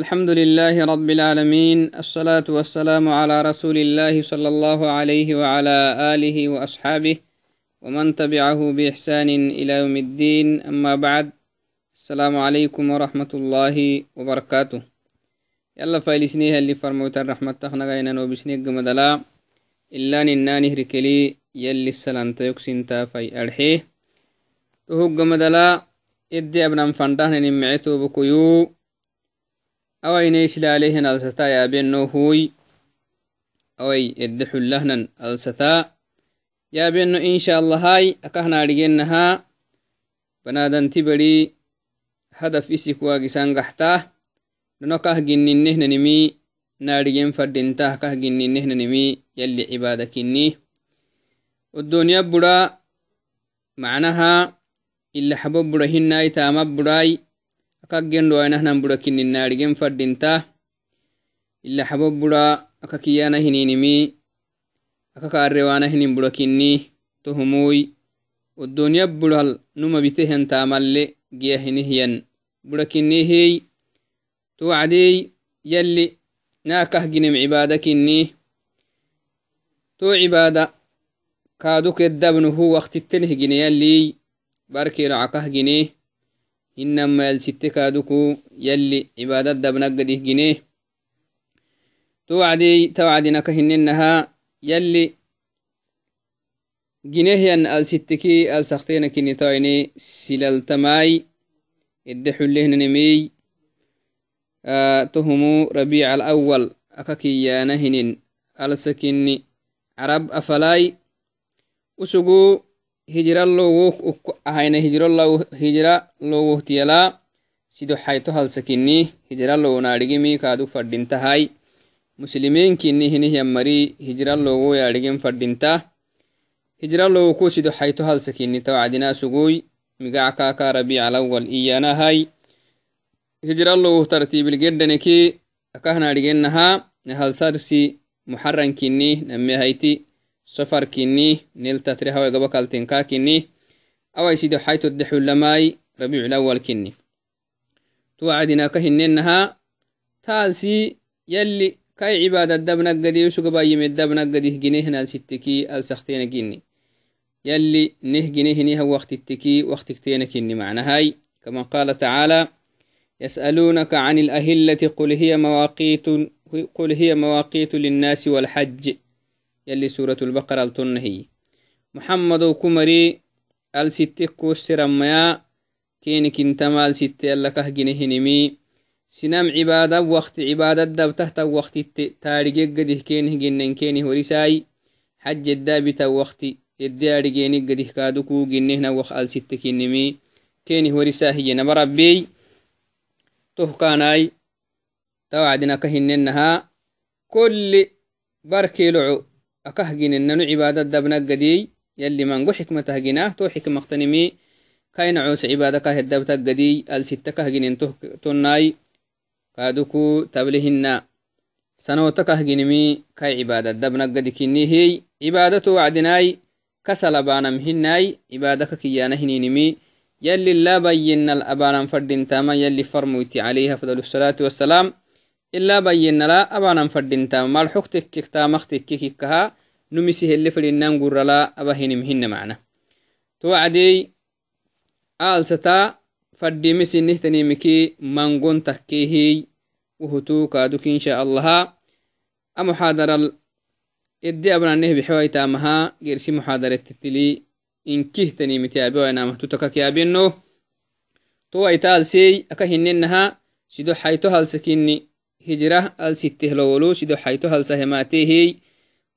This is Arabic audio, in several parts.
الحمد لله رب العالمين الصلاة والسلام على رسول الله صلى الله عليه وعلى آله وأصحابه ومن تبعه بإحسان إلى يوم الدين. أما بعد السلام عليكم ورحمة الله وبركاته. يلا فايلسنيها اللي فرموت الرحمة تخنغينا وبسنيق مدلا إلا نناني ركلي يلي السلام تيكسين تافي أرحيه تهوق مدلا إدي أبنان فندهن نمعتو بكيو awayne islaalehen alsata yaabeno huy away edde xullahnan alsata yaabeno insha allahai akahnaadhigenaha banadanti bari hadaf isik waagisan gaxtah dono kah ginninehnanimi naadhigen fadintah kah ginninehnanimi yalli cibaada kinni oddooniya bura macnaha ila xabo bura hinai taama burai akagendo ainahnan bura kinninnaadhigen fadinta ila xabo bura aka kiyana hininimi aka kaarewaana hinin bura kinni tohumuy oddoniya bural numa bitehen taamalle giya hinihiyan bura kinnihiy to wacdey yalli naakah cibaada kinni to cibaada kaadu keddabnuhu waktittelih gine yalliy barkeelo cakah gine hinama yalsitte kaaduku yalli cibaadad dabnaggadih gine to wacdey ta wacdinaka hinenaha yalli ginehyan alsitteki alsaktenakini tawaine silaltamai edde xullehnanemiy tohumu rabiic alawal aka kiyana hinin alsakini carab afalai usugu hijira lowoh ukko ahayna hijira lowohtiyala sido xayto halsakini hijira lowonaadhigimi kaadu fadhintahay muslimiinkinni hinihyammari hijira lowo yaadhigin fadhinta. Hijira lowoko sido hayto halsakinni tawacdinaasuguy migackaaka rabiicalawal iyanahay hijira lowoh tartiibilgedhaneki akahnaadhigennaha nahalsarsi muxarankinni namehayti سفر كني نيل تتري هوا التنكا كني أو يسيد حيت الدح لماي ربيع الأول كني توعدنا كهننها تالسي يلي كاي عبادة دبنا قدي وشوك باي من دبنا قدي هجنيه نال ستكي ألسختين كني يلي نهجنيه نيها وقت التكي وقت كتين كني معنى هاي. كما قال تعالى يسألونك عن الأهلة قل هي مواقيت قل هي مواقيت للناس والحج. يلي سورة البقرة التنهي. محمد كمري الستة كوسر ميا كينك انتما الستة يلا كهجنه نمي سنام عبادة وقت عبادة دب تحت وقت تاريخ قده كينه جنن كينه ورساي حج الدابة وقت الدارجيني قده كادوكو جنهنا وخ الستة كينمي كينه ورساهي نما ربي تهكاناي توعدنا كهننها. كل بركي لعو akahginenanu cibaada dabnaggadiy yalli mango xikmatahginah to xikmaktanimi kaina coose cibaada kahedabtaggadiy alsitta kahginen tonnai kaaduku tablihina sanoota kahginimi kai cibaada dabnaggadi kinihiy cibaadato wacdinai kasalabanam hinai cibaadaka kiyana hininimi yalli labayyinal abanan fadintama yalli farmuyti alayhi afdal الsalatu wassalam إلا بينا لا أبانا فردينتا مال حكتك كتا مختك كيكها نمسي اللي فلنان قرر لا أبهن مهن معنا. توعدي آل ستا فردي مسي نهتني مكي منقون تكيهي وهتو كادوك إن شاء الله. أمحاضر إدي أبنا نه بحواي تامها جرسي محاضرة تتلي إن كهتني متابعي وأنا مهتوتك كيابينو تو إتال سي سيدو حيتو هالسكيني هجرة الستة لولو سيدو حيتو هل سهماتيه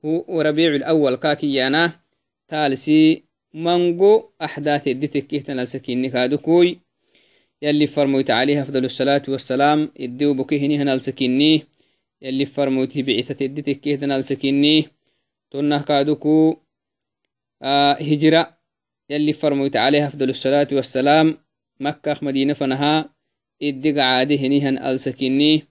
هو ربيع الأول كاكيانا. تالسي منغو أحداث الدتكيه تنالسكين نكادوكوي يلي فرموت عليه أفضل الصلاة والسلام إديو بكيه نالسكيني يلي فرموت بعثة الدتكيه تنالسكيني تنه كادوكو آه هجرة. يلي فرموت عليه أفضل الصلاة والسلام مكة مدينة فنها. إدق عاده نهن ألسكيني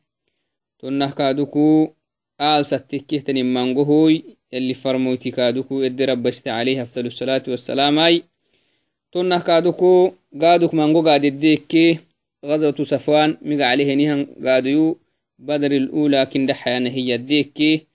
تنمانغوهوي يلي فرموتي كادوكو إدي ربست عليه أفضل الصلاة والسلام أي تنه كادوكو قادوك مانغو قاد الديكي غزوة صفوان مقع عليه نيهن قاديو بدر الأولى كند حيانا هي الديكي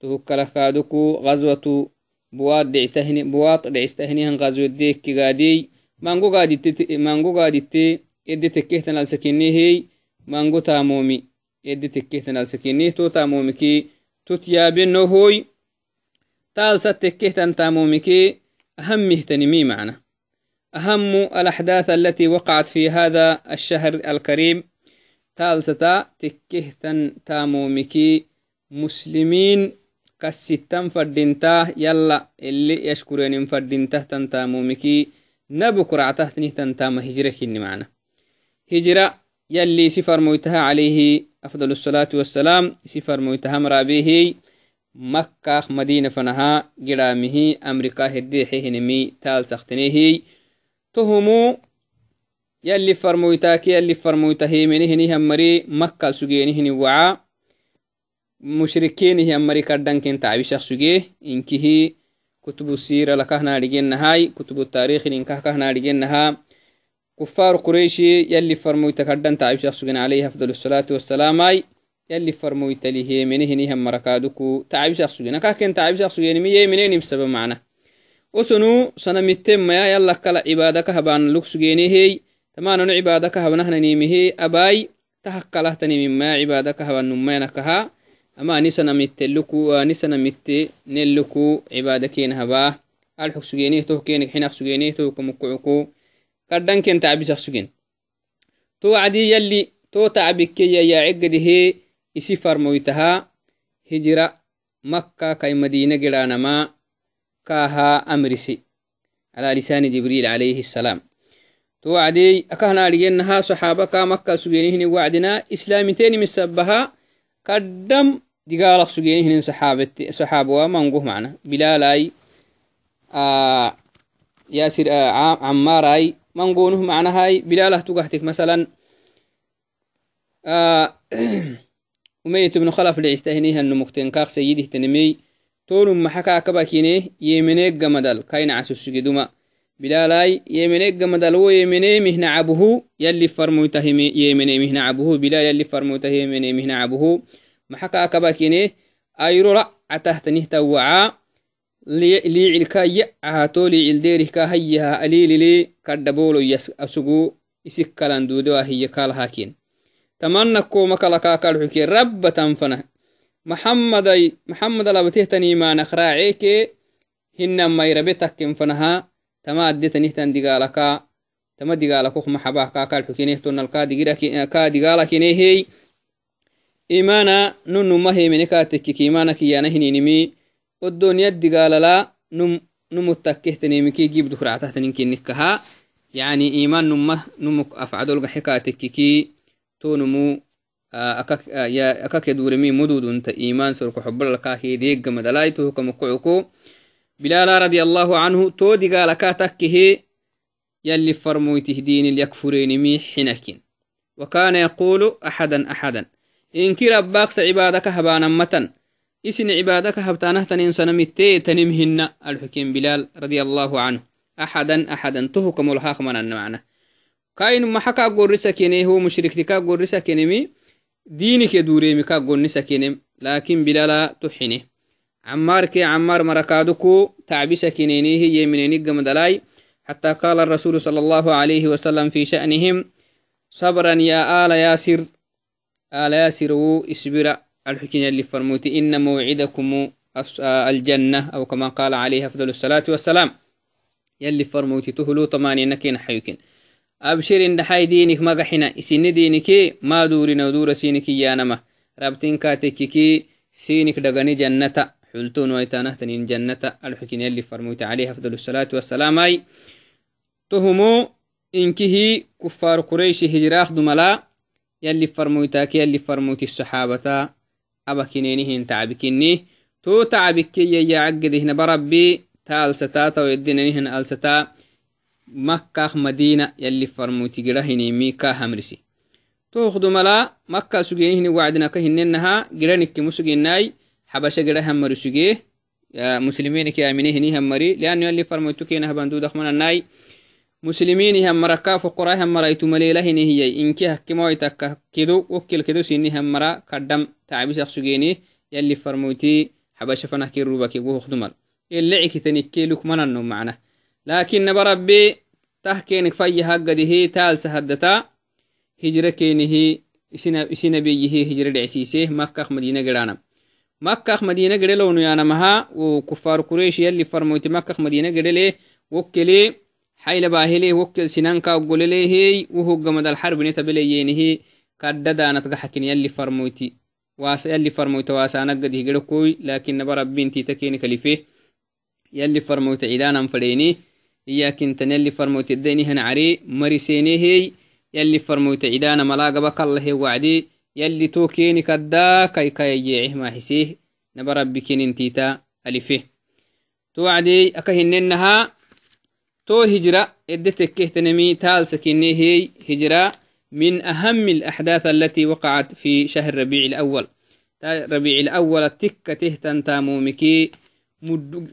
تهكلا كادوكو غزوة بواط دعستهني بواط دعستهنيهن غزوة الديكي قادي مانغو قادي مانغو قادي يدي تكيهتنا السكيني هي مانغو تامومي يدي تكيهتنا السكيني تو تامومي كي تتيابينو هوي تالسا تكيهتن تامومي كي أهم مهتنمي معنا. أهم الأحداث التي وقعت في هذا الشهر الكريم. تالستا تكهتن تامومكي مسلمين كستن فردينتا يلا اللي يشكرين فردينته تنتامومكي نبكر عتهتني تنتام هجرة كني معنا. هجرة يلي سفر مويتها عليه afdal asalaatu wasalaam isi farmoyta hamraabehey makkaah madina fanaha gidhaamihi amrikaa heddeexe hinimi taal saktenehey tohumu yalli farmoytaaki yalli farmoyta heemenehini hammari makka sugeeni waca mushrikinih hammari kaddanken tacbishak sugee inkihi kutubu sira lakahnaadhigennahay kutubu taarikhininkah kahnaadhigennahaa كفار قريشي يلي فرمويتا كردن تعبي شخص عليه أفضل الصلاة والسلام أي يلي فرمويتا ليه منهني هم مركادكو تعبي شخص سجين كهكن تعبي شخص مية منين بسبب معنا وسنو سنمتمaya yala kala cibadaka haban lugsugenehey tamanano cibadaka habanahnaimihe abai tahakkalahtanimimaya cibadaka haban numayanakaha ama anisanamitte anisanamitte nelluku cibadakena haba alxug sugeneh toh kenek xinak sugeneh toh kamukucuku kaddanken tacbisak sugen to wacdi yalli to tacbikkeya yaceggadihe isi farmoytaha hijira makka kai madina giranama كاها أمرسي. على لسان جبريل عليه السلام. توعدي أكهنا لجنها صحابة مكة سجينهن وعدنا إسلامتين مسبها. قدم دقالق سجينهن صحابة صحابة ومنقه معنا. بلالاي آه ياسر آه عماراي منقونه معنا هاي بلاله تقحتك مثلا آه أمية بن خلف لعستهنيها النمكتين كاخ سيده تنمي tonum maxaka akabakine yemeneggamadal kaina casusugeduma bilalai yemeneggamadal wo yemene mihnacabuhu yalli farmoyta yemene mihnacabuhu bilal yalli farmoyta yemene mihnacabuhu maxaka akabakine ayrora catahtanihtawaca liicilkaya ahato liicilderihka hayyaha alilili kaddhaboloy asugu isikkalan duudewahiya kalhakin tamana komakalakaakadxuke rabba tanfana. Maxamaday maxamad alabtehtanimaanak raaceeke hinan mayrabe takken fanaha tama addetanihtan digaalaka tama digaalakok maxabah kaakadxukenehtonalkaa eh, digaalakenehey imana nunumahemene kaatekkik imana kiyaana hininimi إيمانا نن ما هي منك تكك إيمانك يانا هنينمي الدنيا دقال لا نم نمتكهتني مكي جيب دكرعتهتني كنكها يعني إيمان نمه نمك أفعدل حكاتك تو نمو akake duremi mududunta iman sorko xobbalakahideeggamadalaituhu kamukucuku bilala radi allahu anhu to digaalaka takkehe yalli farmoytih dinil yakfurenimi xinakin. وكان يقول أحدا أحدا إن كي رباك عبادك هبانا متن هبتانه تنين سنمتي تنمهن الحكيم بلال رضي الله عنه. أحدا أحدا تهكم الهاخ من معنا كاين محكا قرسا كيني هو مشرك لكا قرسا كينمي دينك دوريمي كا قوني سكينم لكن بلالا تحيني. عمار مركادكو تعبي سكينيني هي منيني قمدلاي. حتى قال الرسول صلى الله عليه وسلم في شأنهم صبرا يا آل ياسر آل ياسر إسبرا. الحكين اللي فرموتي إن موعدكم الجنة أو كما قال عليه أفضل الصلاة والسلام. يلي فرموتي تهلو طماني نكين حيوكين. abshirin dhaxai diinik magaxina isini diiniki ma durina dura siniki yanama rabtinka tekkiki sinik dhagani jannata xultun waitanahtanin jannata alxukin yalli farmoyta عليه أفضل الصلاة والسلام. أي تهمو إنكه كفار قريش هجراخ دملا يلي فرمويتاك يلي فرموتي الصحابة. تعبكني تو تعبكي يا عقدهن بربي تالستا تو يدننهن ألستا makkaak madina yalli farmutigirahinimi ka hamrisi tohukdumala makka sugenihini wacdinaka hinenaha giranikimu sugenai xabasha gira hammari suge musliminiki aminehini hammari liannu yalli farmoytu kena habandudakmananai muslimiini hammara ka foqorai hammaraitu maleelahini hiyai inki hakkimawaitaka kidu wokkil kidu sini hammara kaddam tacbisak sugeni yalli farmoyti xabasha fanah kirubaki wohokdumal ilecikitanikeluk mananno macna lakin naba rabbi tah kenik fayya haggadihi taalsa haddata hijra kenihi isinabiyihi hijra dhecsiise makkak madina gedhanam makkak madina gedhelownu yanamaha wo kufar kuresh yalli farmoyti makkak madina gedhele wokkele حيل باهلي وكل سنانكا وقولي هي وهو قمد الحرب نتبليينه كادا دانت حكين يلي فرمويتي واس يلي فرمويت واسانا قد هيقلو كوي لكن نبا ربين تي تكيني كليفيه يلي فرمويت عيدانا فليني إياكن تن يلي فرمويت الديني هن عري مرسيني هي يلي فرمويت عيدانا ملاقا بك الله وعدي يلي توكيني كدا كاي كاي يعيه ما حسيه نبا ربي كين تيتا ألفيه توعدي أكهننها تو هجرة ادتكهتنمي تال سكيني هي هجرة من أهم الأحداث التي وقعت في شهر ربيع الأول. ربيع الأول تكة تهتن تامومكي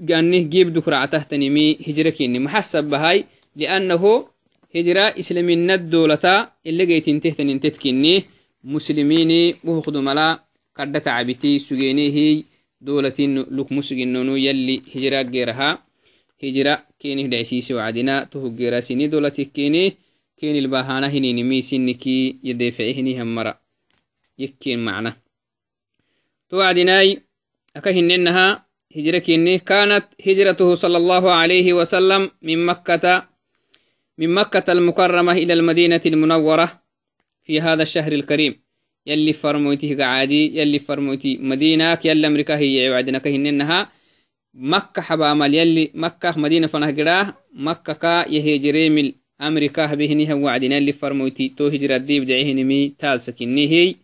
جانه جيب دكرة تهتنمي هجرة كيني. محسب بهاي لأنه هجرة إسلامين الدولة اللي جيتين تهتن تتكيني. مسلميني وهخدو ملا قد تعبتي سجيني هي دولة لك مسجنونو يلي هجرة غيرها hijira kenih dhecsiise wacdina tohugera sini dolatikkeene kenil bahana hininimi siniki yadeefece hinihan yekken macna to wacdinai aka hinenaha hijra kenne kanat hijratuhu صلى الله عليه وسلم من مكة من مكة المكرمة إلى المدينة المنورة في هذا الشهر الكريم يلي فرموتي قعادي يلي فرموتي مدينة يلي أمريكا هي وعدنا كهننها makka xabaamal yalli makkah madina fanah gidaah makka ka yahejeremil amrika habehinihan wacdinalli farmoyti to hijraddiibdecehinimi taalsakinihey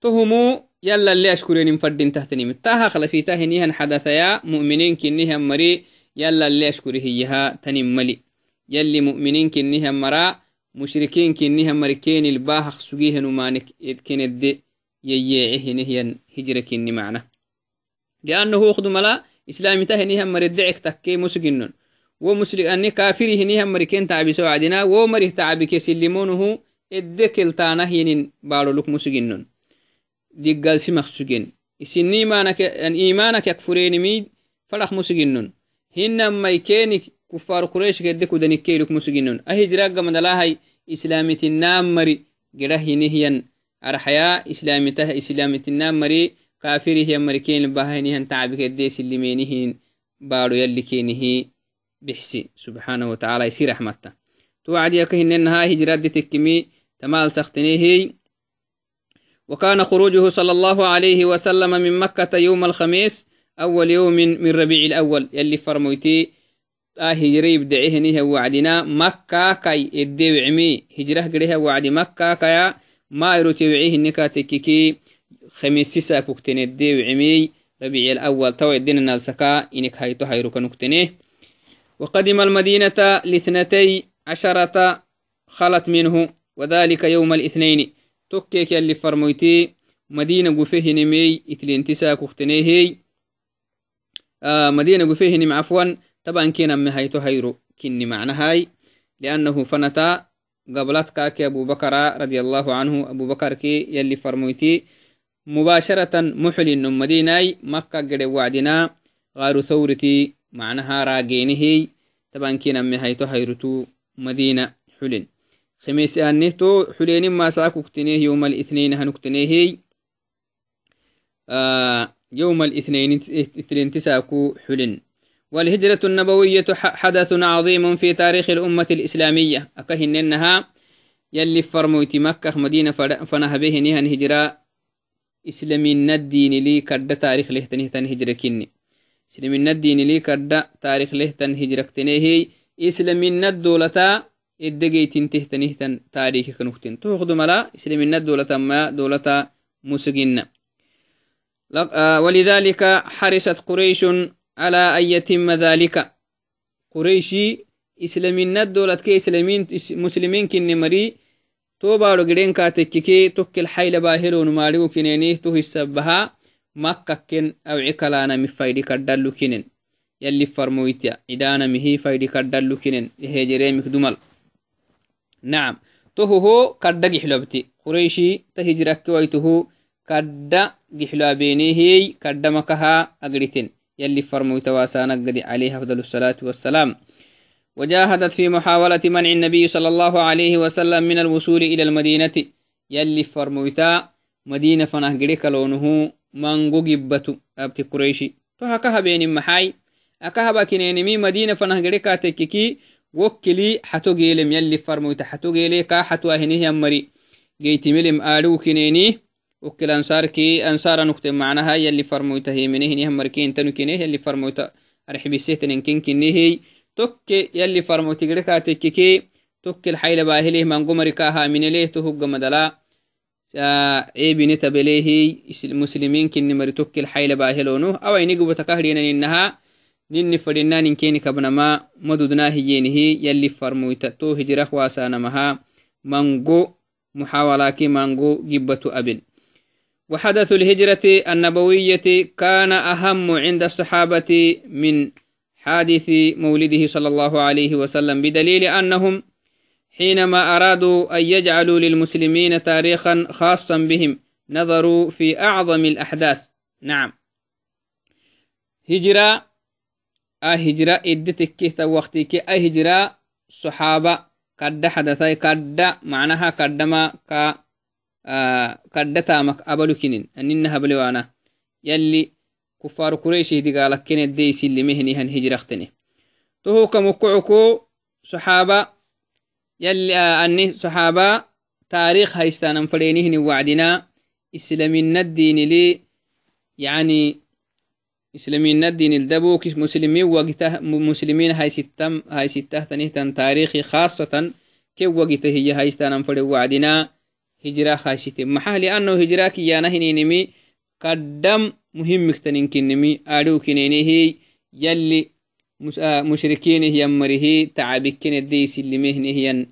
tohumu yallalle ashkurenin faddin tahtanimi taha khlafitahinihan xadathaya mu'minin kinihan mari yallalle ashkuri hiyaha tanin mali yalli mu'minin kinihan mara mushrikiin kinihan mari kenil baahaq sugihenumanik kenedde yeyyeecehinihyan hijra kinni macna liannahu ukhdumala islaamita hinihan maridecek takke musginon wo musli ani kafiri hinihan mariken tacbiso wacdina wo marih tacbike silimunuhu edde keltaanah yinin baadholuk musginon diggalsimak sugen isini imanak yakfurenimi fadak musginon hinamai kenik kufar qureshk edde kudanikkeiluk musginon ahijraggamadalahay islaamitinaan mari gedha hinihyan arxaya islaamitinaan mari kafirihiyan marikeen bahanihan tacbikeddee silimenihin baado yalli kenihi bixsi subxaanahu wataala isi raxmatta to wacdiyaka hinenaha hijraddi tekkimi تمال سختنيه وكان خروجه صلى الله عليه وسلم من مكة يوم الخميس أول يوم من ربيع الأول يلي فرمويتي آه هجري يبدعيه وعدنا مكة كي إدي وعمي هجره قريها وعد مكة كيا ما يروتي وعيه النكاتككي خميسيسا كوكتني وعمي ربيع الأول تو الدين نالسكا إنك هايتو هايروكا نكتنيه وقدم المدينة لاثنتي عشرة خلت منه وذلك يوم الاثنين. توكيك اللي فرمويتي مدينة قفه نمي إتلين تسا كوكتنيه آه مدينة قفه نم عفوا طبعا كينا مهايتو هايرو كني معنى هاي. لأنه فنتا كاكي أبو بكر رضي الله عنه أبو بكر كي يلي فرمويتي مباشرة محل مديناي مكة قد وعدنا غار ثورتي معناها راجينه طبعا كنا مهيتو هيرتو مدينة حلن. خميس أنهتو حلين ما ساكوكتنيه يوم الاثنين هنكتنيه آه يوم الاثنين اثنين تساكو حلن. والهجرة النبوية حدث عظيم في تاريخ الأمة الإسلامية. أكهننها يلي فرموتي مكة مدينة فنهبه نهن هجرة كرد تاريخ له تن هجرة تنه إسلامين الدولة إدقيت تنته تنه تن تاريخ كنوتين تأخذ ملا إسلامين الدولة ما دولة مسجن ولذلك حرصت قريش على أن يتم ذلك. قريشي إسلامين الدولة كإسلامين مسلمين كني مري tobaado gidenka tekkike tokkel hayla bahironu maarigu kineni to hisabaha makkakken awci kalanami faydi kaddallu kinen عدانا مهي فايدي كدلو كنن هجريمك دمل نعم تهو هو كدا جحلبتي قريشي تهجرك ويتهو كدا جحلا بينيهي كدا مكها أقرتن يلي فرمويت واسانا عليه أفضل الصلاة والسلام۔ وجاهدت في محاولة منع النبي صلى الله عليه وسلم من الوصول إلى المدينة. يلي فرمويتا مدينة فنه قريك لونه مانغو جبتو أبتي قريشي. تو هكها بين محاي. أكها باكينينمي مدينة فنه قريكا تككي وكلي حتو جيلم. يلي فرمويتا حتو جيلي كا حتو أهنه يمري. جيتي ملم آلو كينيني وكل أنصار كي أنصار نكتب معناها. يلي فرمويتا هي منه يمري كين تنو كينيه يلي فرمويتا أرحبي سيتن كين كينيه باهليه من قمري كاها من ليه تهق مدلا عيبي نتبليه المسلمين كن مري توك الحيلة باهلونه أو أي نقبة كهرين إنها نين فدنا نكيني كبنما مدودنا هيينه يلي فرمويت تو هجرة واسانا مها منغو محاولاك منغو جبة أبن وحدث الهجرة النبوية كان أهم عند الصحابة من حادث مولده صلى الله عليه وسلم بدليل أنهم حينما أرادوا أن يجعلوا للمسلمين تاريخا خاصا بهم نظروا في أعظم الأحداث. نعم. هجرة أهجرة إدتك وقتك أهجرة صحابة كد حدثي كد معناها كدما ك كد تامك أبلكنين أننا هبلوانا يلي كفار قريش دقالك كن دي سلمهني هن هجرختني تو كمكعكو صحابة يلي أني صحابة تاريخ هايستان فرينهن وعدنا. إسلامين الدين لي يعني إسلامين الدين الدبوك مسلمين وقته مسلمين هاي ستم هاي سته تنهتن تاريخي خاصة كي وقته هي هايستان فري وعدنا؟ هجرة خاصة محل لأنه هجرة كيانا هنينمي قدم muhimiktaninkinimi adhowkinenehey yalli ah, mushrikinehiyanmarihi tacabi kenedeysilimehnehiyan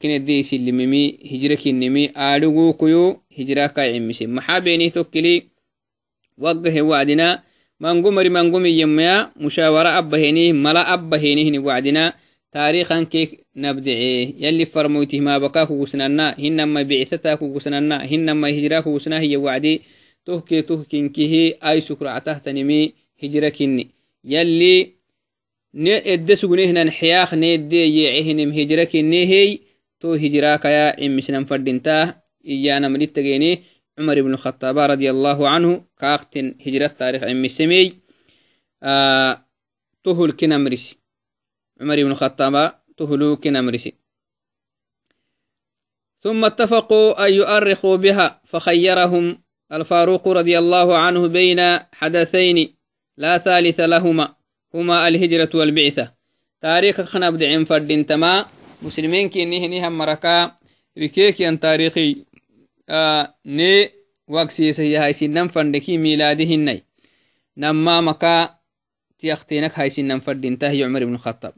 kenedeysilimimi ah, hijra kinimi adhugukuyo hijraka cimise maxaa beenih tokkili waggahe wacdina mango mari mango miyemaya mushawara abbahenih mala abbahenihni wacdina taarikan keek nabdece yalli farmoytih maabaka kugusnanna hinama bicitata kugusnanna hinama hijra kugusna wacdi tohkinkihi ay sukractahtanimi hijra kinni yalli ne edde sugunehnan xiyaaq needde yeecehinim hijra kinnehey to hijrakaya cimisnan fadintah iyanamadittageni cumar ibn khataaba radi allahu canhu kaaqten hijrat taarikh cimisemey tohul kinamrisi cumar ibn khataaba tohulu kinamrisi ثم اتفقوا أن يؤرخوا بها فخيرهم الفاروق رضي الله عنه بين حدثين لا ثالث لهما هما الهجرة والبعثة. تاريخ خنب دعين فردين تما مسلمين كي نهنها مركا ركيك ين تاريخي آه ني وقسيسة هاي سنن فندكي ميلادهن نما مكا تيختينك هاي سنن فردين تهي عمر بن الخطاب.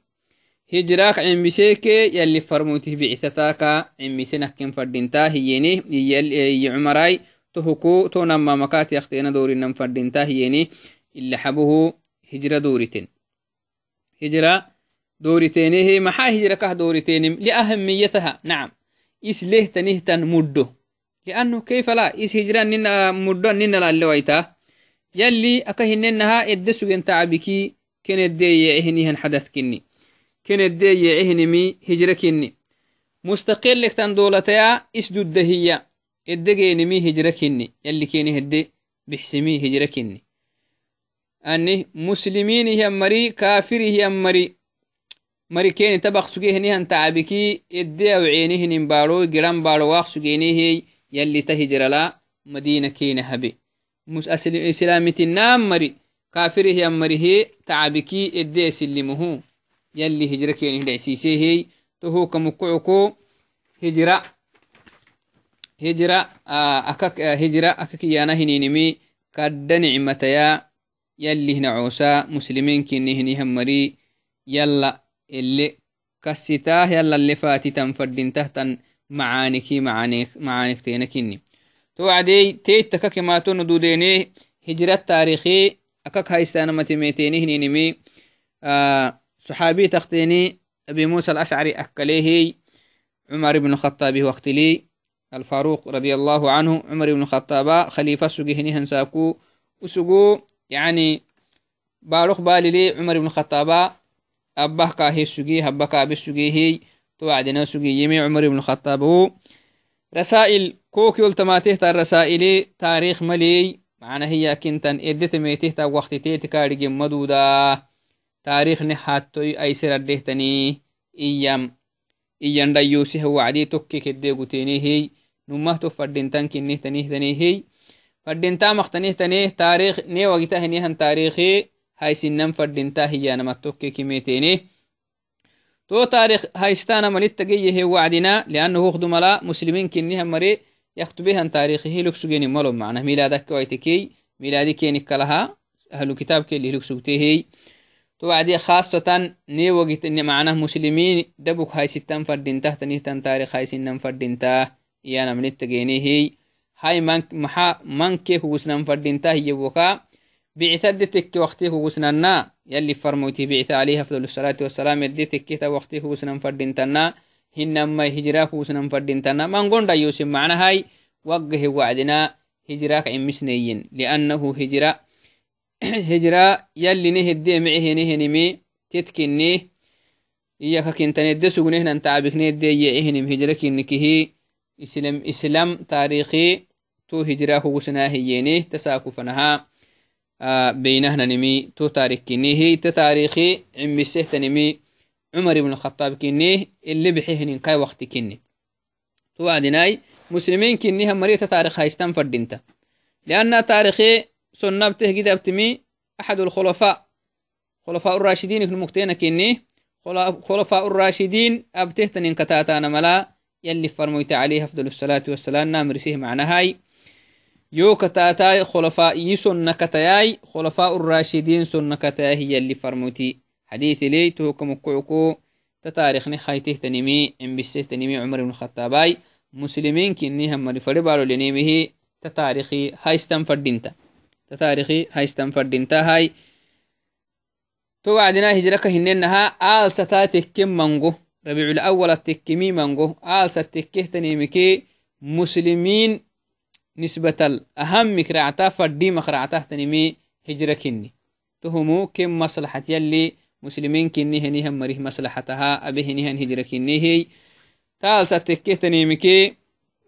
هجراك عن بسيك يلي فرموته بعثتاك عن بسنك كن فردين تاهي يلي عمراي تهكو تو نما مكات يختينا دوري نم فردينتا هيني إلا حبه هجرة دورتين هجرة دورتين هي محا هجرة كه دورتين لأهميتها. نعم. إس ليه تنهتن مدو؟ لأنه كيف لا؟ إس هجرة ننا مدو ننا لا اللويتا يلي أكهننها إدسو جنتا بكي كانت دي يعهني حدث كني. كانت دي يعهنمي هجرة كني. مستقل لك تندولتها إس دهية. Eddegenimi hijra kinni yalli keni hedde bixsimi hijra kinni ani musliminihian mari kafirihian mari mari keni tabaq sugehnihan tacabiki edde awcenihinin baaro giran baaro waaq sugenihey yalli ta hijrala madina kena habe islamitinam mari kafirihian marihe tacabiki edde esilimuhu yalli hijra kenih dhecsiisehey tohoka mukucuko hijra hijra hijra akakiyana hininimi kadda nicmataya yalli hinacosa musliminkinni hinihammari yalla ele kasitah yalla le fatitan fadintahtan macaaniki macaaniktena kinni to wacdey teittaka kemato nududene hijra taarikhi أكك هايستانا متميتيني هنينمي آه صحابي تختيني أبي موسى الأشعري أكليه عمر بن الخطاب وقت لي الفاروق رضي الله عنه عمر بن الخطاب خليفة سجهني هنساكو وسجو يعني باروخ بالي لي عمر بن الخطاب أبه كاهي سجي هبه كابي سجي هي توعدنا سجي يمي عمر بن الخطاب. رسائل كوكي التماته الرسائل تاريخ ملي معنى هي كنتن إدت ميته تا وقت تيت كارج مدودا تاريخ نحاتوي أي سر الدهتني إيام إيان دايوسي هو عدي توكي كده قتيني تو هي فردنتا مختنيه تنيه تاريخ ني وقتا هنيهن تاريخي هاي سنن فردنتا هي أنا متوكي كميتيني تو تاريخ هايستانا ملت تجيه وعدنا لأنه خدو ملا مسلمين كنها مري يكتبها تاريخه لكسجين ملو معنى ميلادك ويتكي ميلادي كينك لها أهل كتاب كي اللي لكسجتيه توعدي خاصة ني وقت إن معناه مسلمين دبك هاي ستان فردين تحت نهتان تاريخ هاي سنن فردين تاه يانا من التجينيه هاي من محا من كي هو سنن فردين تاه يبوكا بعثد تك وقتي هو سننا يلي فرموتي بعث عليه أفضل الصلاة والسلام يدي تك وقتي هو سنن فردين تنا هنما هجرا هو سنن فردين تنا من قند يوسف معنى هاي وقه وعدنا هجراك عمسنيين إسلام إسلام تاريخي تو هجرا هو سناهيينه تساكو فنها آه بينهنا نمي تو تاريخ هي تتاريخي عمسه تنمي عمر بن الخطاب كني اللي بحهن كاي وقت كني تو عدناي مسلمين كني هم مريت تاريخ هايستان فردينتا. لأن تاريخي سنة بتهجد أبتمي أحد الخلفاء خلفاء الراشدين كن مكتين كني خلفاء الراشدين أبتهتن كتاتانا ملا. يلي فرميت عليه أفضل الصلاة والسلام نامرسيه معنا هاي. يو كتاتاي خلفاء يسن كتاي خلفاء الراشدين سن كتاي هي اللي فرموتي. حديث لي توكم كعكو تتاريخني خايته تنمي ام بسه تنمي عمر بن الخطاباي. مسلمين كني هم فري بالو لنيمه تتاريخي هايستن فردينتا. تتاريخي هايستن فردينتا هاي. تو وعدنا هجرك هننها آل ستا تكم منغو. ربيع الأول تكمي منغو آل ستكه تنيمكي مسلمين نسبة الأهم كرعتا فردي مخرعتا تنمي هجرة كني. تهمو كم مصلحة يلي مسلمين كني هني هم مريه مصلحتها أبي هني هن هجرة كني هي. تال ستكه تنمكي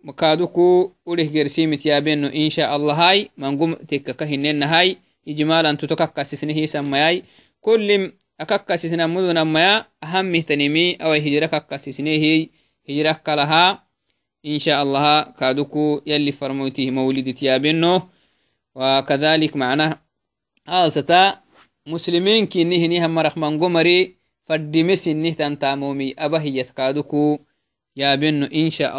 مكادوكو وله جرسي متيابين إن شاء الله هاي منقوم تككه هنين هاي إجمالا تتككسسنه هي سمياي. كل أككسسنا مدن ميا أهم تنمي أو هجرة ككسسنه هي هجرة كلها إن شاء الله كادوكو يلي فرموتيه مولد تيابينو وكذلك معناه آلستا مسلمين كي نهني هم مرخ من قمري فردمس نه تنتامومي أبهيت كادوكو يابينو إن شاء